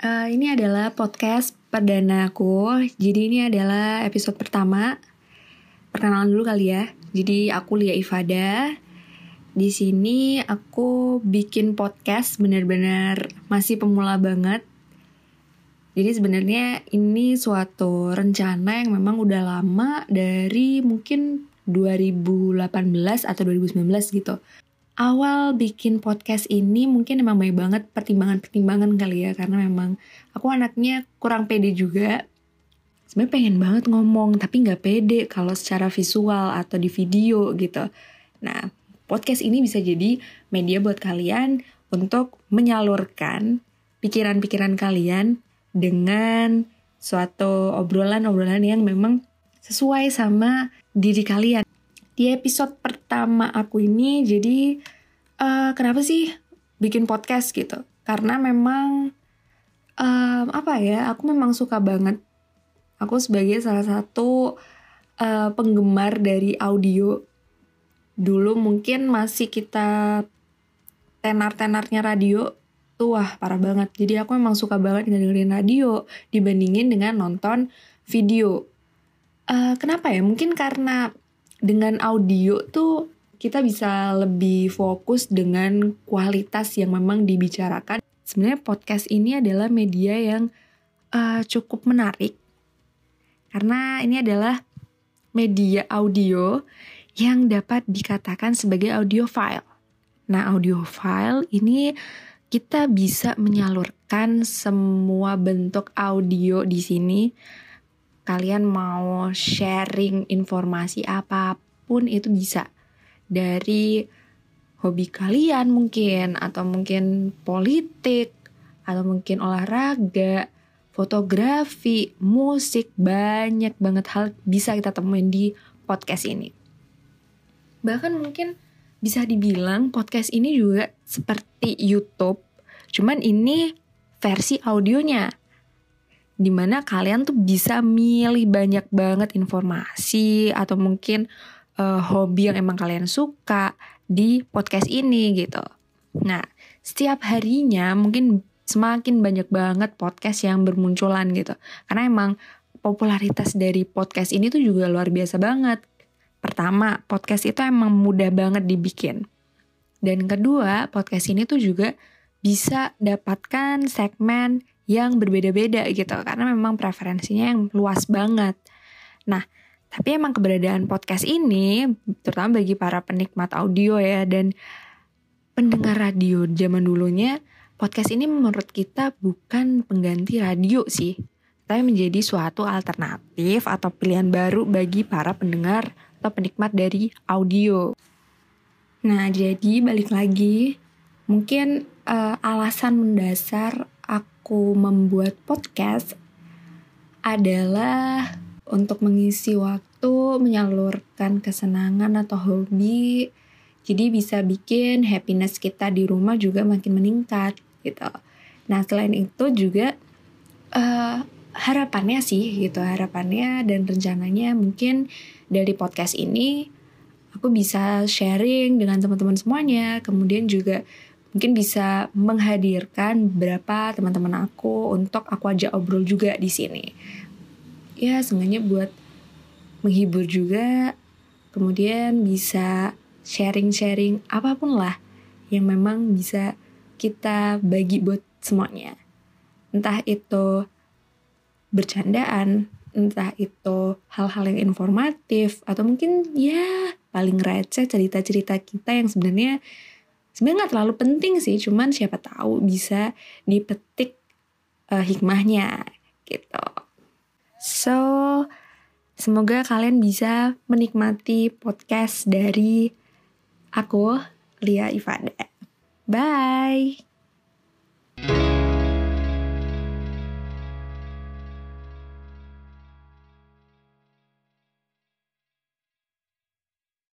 Uh, ini adalah podcast perdana aku. Jadi ini adalah episode pertama. Perkenalan dulu kali ya. Jadi aku Lia Ifada. Di sini aku bikin podcast benar-benar masih pemula banget. Jadi sebenarnya ini suatu rencana yang memang udah lama dari mungkin 2018 atau 2019 gitu awal bikin podcast ini mungkin emang banyak banget pertimbangan-pertimbangan kali ya karena memang aku anaknya kurang pede juga. Sebenarnya pengen banget ngomong tapi nggak pede kalau secara visual atau di video gitu. Nah podcast ini bisa jadi media buat kalian untuk menyalurkan pikiran-pikiran kalian dengan suatu obrolan-obrolan yang memang sesuai sama diri kalian di episode pertama aku ini jadi uh, kenapa sih bikin podcast gitu? Karena memang um, apa ya aku memang suka banget. Aku sebagai salah satu uh, penggemar dari audio. Dulu mungkin masih kita tenar-tenarnya radio tuh wah parah banget. Jadi aku memang suka banget dengerin radio dibandingin dengan nonton video. Uh, kenapa ya? Mungkin karena dengan audio tuh kita bisa lebih fokus dengan kualitas yang memang dibicarakan. Sebenarnya podcast ini adalah media yang uh, cukup menarik karena ini adalah media audio yang dapat dikatakan sebagai audio file. Nah, audio file ini kita bisa menyalurkan semua bentuk audio di sini kalian mau sharing informasi apa pun itu bisa. Dari hobi kalian mungkin atau mungkin politik atau mungkin olahraga fotografi musik banyak banget hal bisa kita temuin di podcast ini. Bahkan mungkin bisa dibilang podcast ini juga seperti YouTube cuman ini versi audionya di mana kalian tuh bisa milih banyak banget informasi atau mungkin uh, hobi yang emang kalian suka di podcast ini gitu. Nah, setiap harinya mungkin semakin banyak banget podcast yang bermunculan gitu. Karena emang popularitas dari podcast ini tuh juga luar biasa banget. Pertama, podcast itu emang mudah banget dibikin. Dan kedua, podcast ini tuh juga bisa dapatkan segmen yang berbeda-beda gitu karena memang preferensinya yang luas banget. Nah, tapi emang keberadaan podcast ini terutama bagi para penikmat audio ya dan pendengar radio zaman dulunya podcast ini menurut kita bukan pengganti radio sih, tapi menjadi suatu alternatif atau pilihan baru bagi para pendengar atau penikmat dari audio. Nah, jadi balik lagi, mungkin uh, alasan mendasar aku membuat podcast adalah untuk mengisi waktu, menyalurkan kesenangan atau hobi. Jadi bisa bikin happiness kita di rumah juga makin meningkat gitu. Nah selain itu juga uh, harapannya sih gitu harapannya dan rencananya mungkin dari podcast ini aku bisa sharing dengan teman-teman semuanya. Kemudian juga mungkin bisa menghadirkan beberapa teman-teman aku untuk aku ajak obrol juga di sini. Ya, sengaja buat menghibur juga, kemudian bisa sharing-sharing apa pun lah yang memang bisa kita bagi buat semuanya. Entah itu bercandaan, entah itu hal-hal yang informatif, atau mungkin ya paling receh cerita-cerita kita yang sebenarnya sebenarnya nggak terlalu penting sih cuman siapa tahu bisa dipetik uh, hikmahnya gitu. So semoga kalian bisa menikmati podcast dari aku Lia Ifada bye